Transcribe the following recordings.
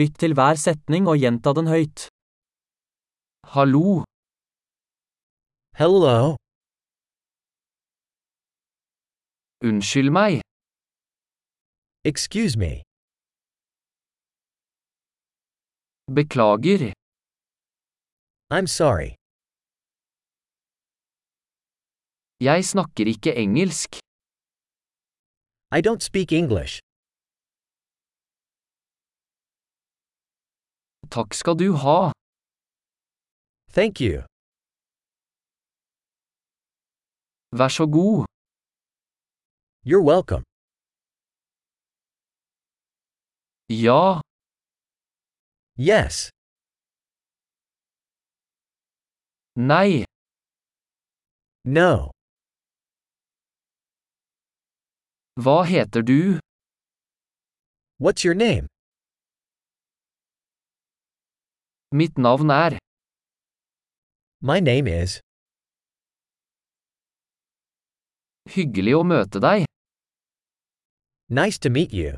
Lytt til hver setning og gjenta den høyt. Hallo, Hello? unnskyld meg, Excuse me. beklager, I'm sorry. jeg snakker ikke engelsk. I don't speak English. Takk skal du ha. Thank you. Vær så god. You're welcome. Ja, Yes. nei, No. hva heter du? What's your name? Mitt navn er. My name is. Hyggelig å møte deg. Nice to meet you.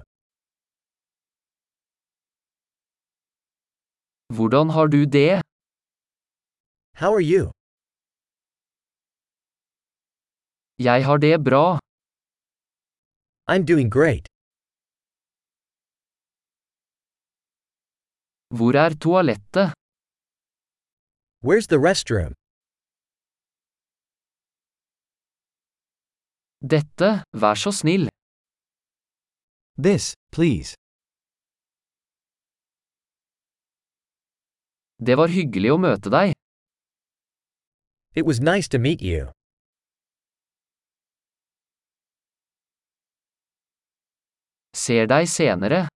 Hvordan har du det? How are you? Jeg har det bra. I'm doing great. Hvor er toalettet? Where's the restroom? Dette, vær så snill. This, please. Det var hyggelig å møte deg. It was nice to meet you. Ser deg senere.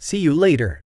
See you later.